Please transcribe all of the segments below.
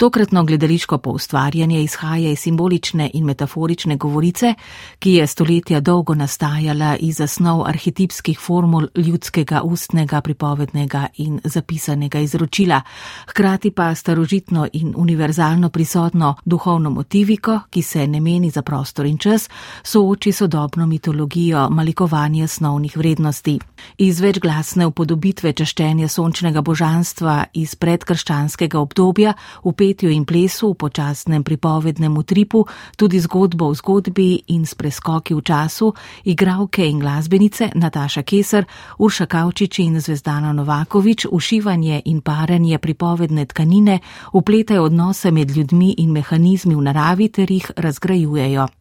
Tokratno gledališko poustvarjanje izhaja iz simbolične in metaforične govorice, ki je stoletja dolgo nastajala iz zasnov arhetipskih formul ljudskega ustnega, pripovednega in zapisanega izročila, hkrati pa starožitno in univerzalno prisotno duhovno motiviko, ki se ne meni za prostor in čas, sooči sodobno mitologijo malikovanja snovnih vrednosti. Iz večglasne upodobitve čaščenja sončnega božanstva iz predkrščanskega obdobja v petju in plesu v počasnem pripovednem utripu tudi zgodbo v zgodbi in s preskoki v času, igravke in glasbenice Nataša Kesar, Urša Kavčič in Zvezdana Novakovič ušivanje in paranje pripovedne tkanine upletajo odnose med ljudmi in mehanizmi v naravi ter jih razgrajujejo.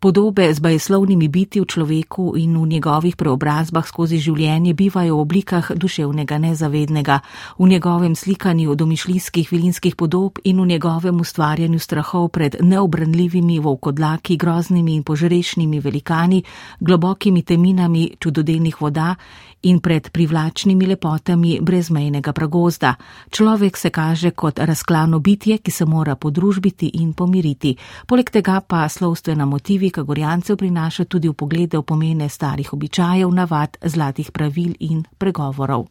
Podobe z bajeslovnimi biti v človeku in v njegovih preobrazbah skozi življenje bivajo v oblikah duševnega nezavednega, v njegovem slikanju domišljijskih vilinskih podob in v njegovem ustvarjanju strahov pred neobranljivimi volkodlaki, groznimi in požrešnimi velikani, globokimi teminami čudodelnih voda in pred privlačnimi lepotami brezmejnega pragozda. Človek se kaže kot razklano bitje, ki se mora podružbiti in pomiriti. Poleg tega pa slovstvena motivika gorjancev prinaša tudi v poglede v pomene starih običajev, navad, zlatih pravil in pregovorov.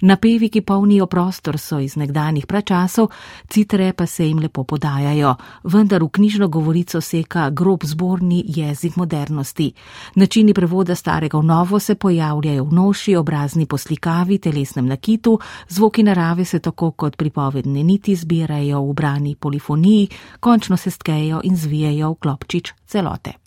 Napevi, ki polnijo prostor, so iz nekdanjih pračasov, citre pa se jim lepo podajajo, vendar v knjižno govorico seka grob zborni jezik modernosti. Načini prevoda starega v novo se pojavljajo v noši, obrazni poslikavi, telesnem nakitu, zvoki narave se tako kot pripovedne niti zbirajo v brani polifoniji, končno se stkejo in zvijajo v klopčič celote.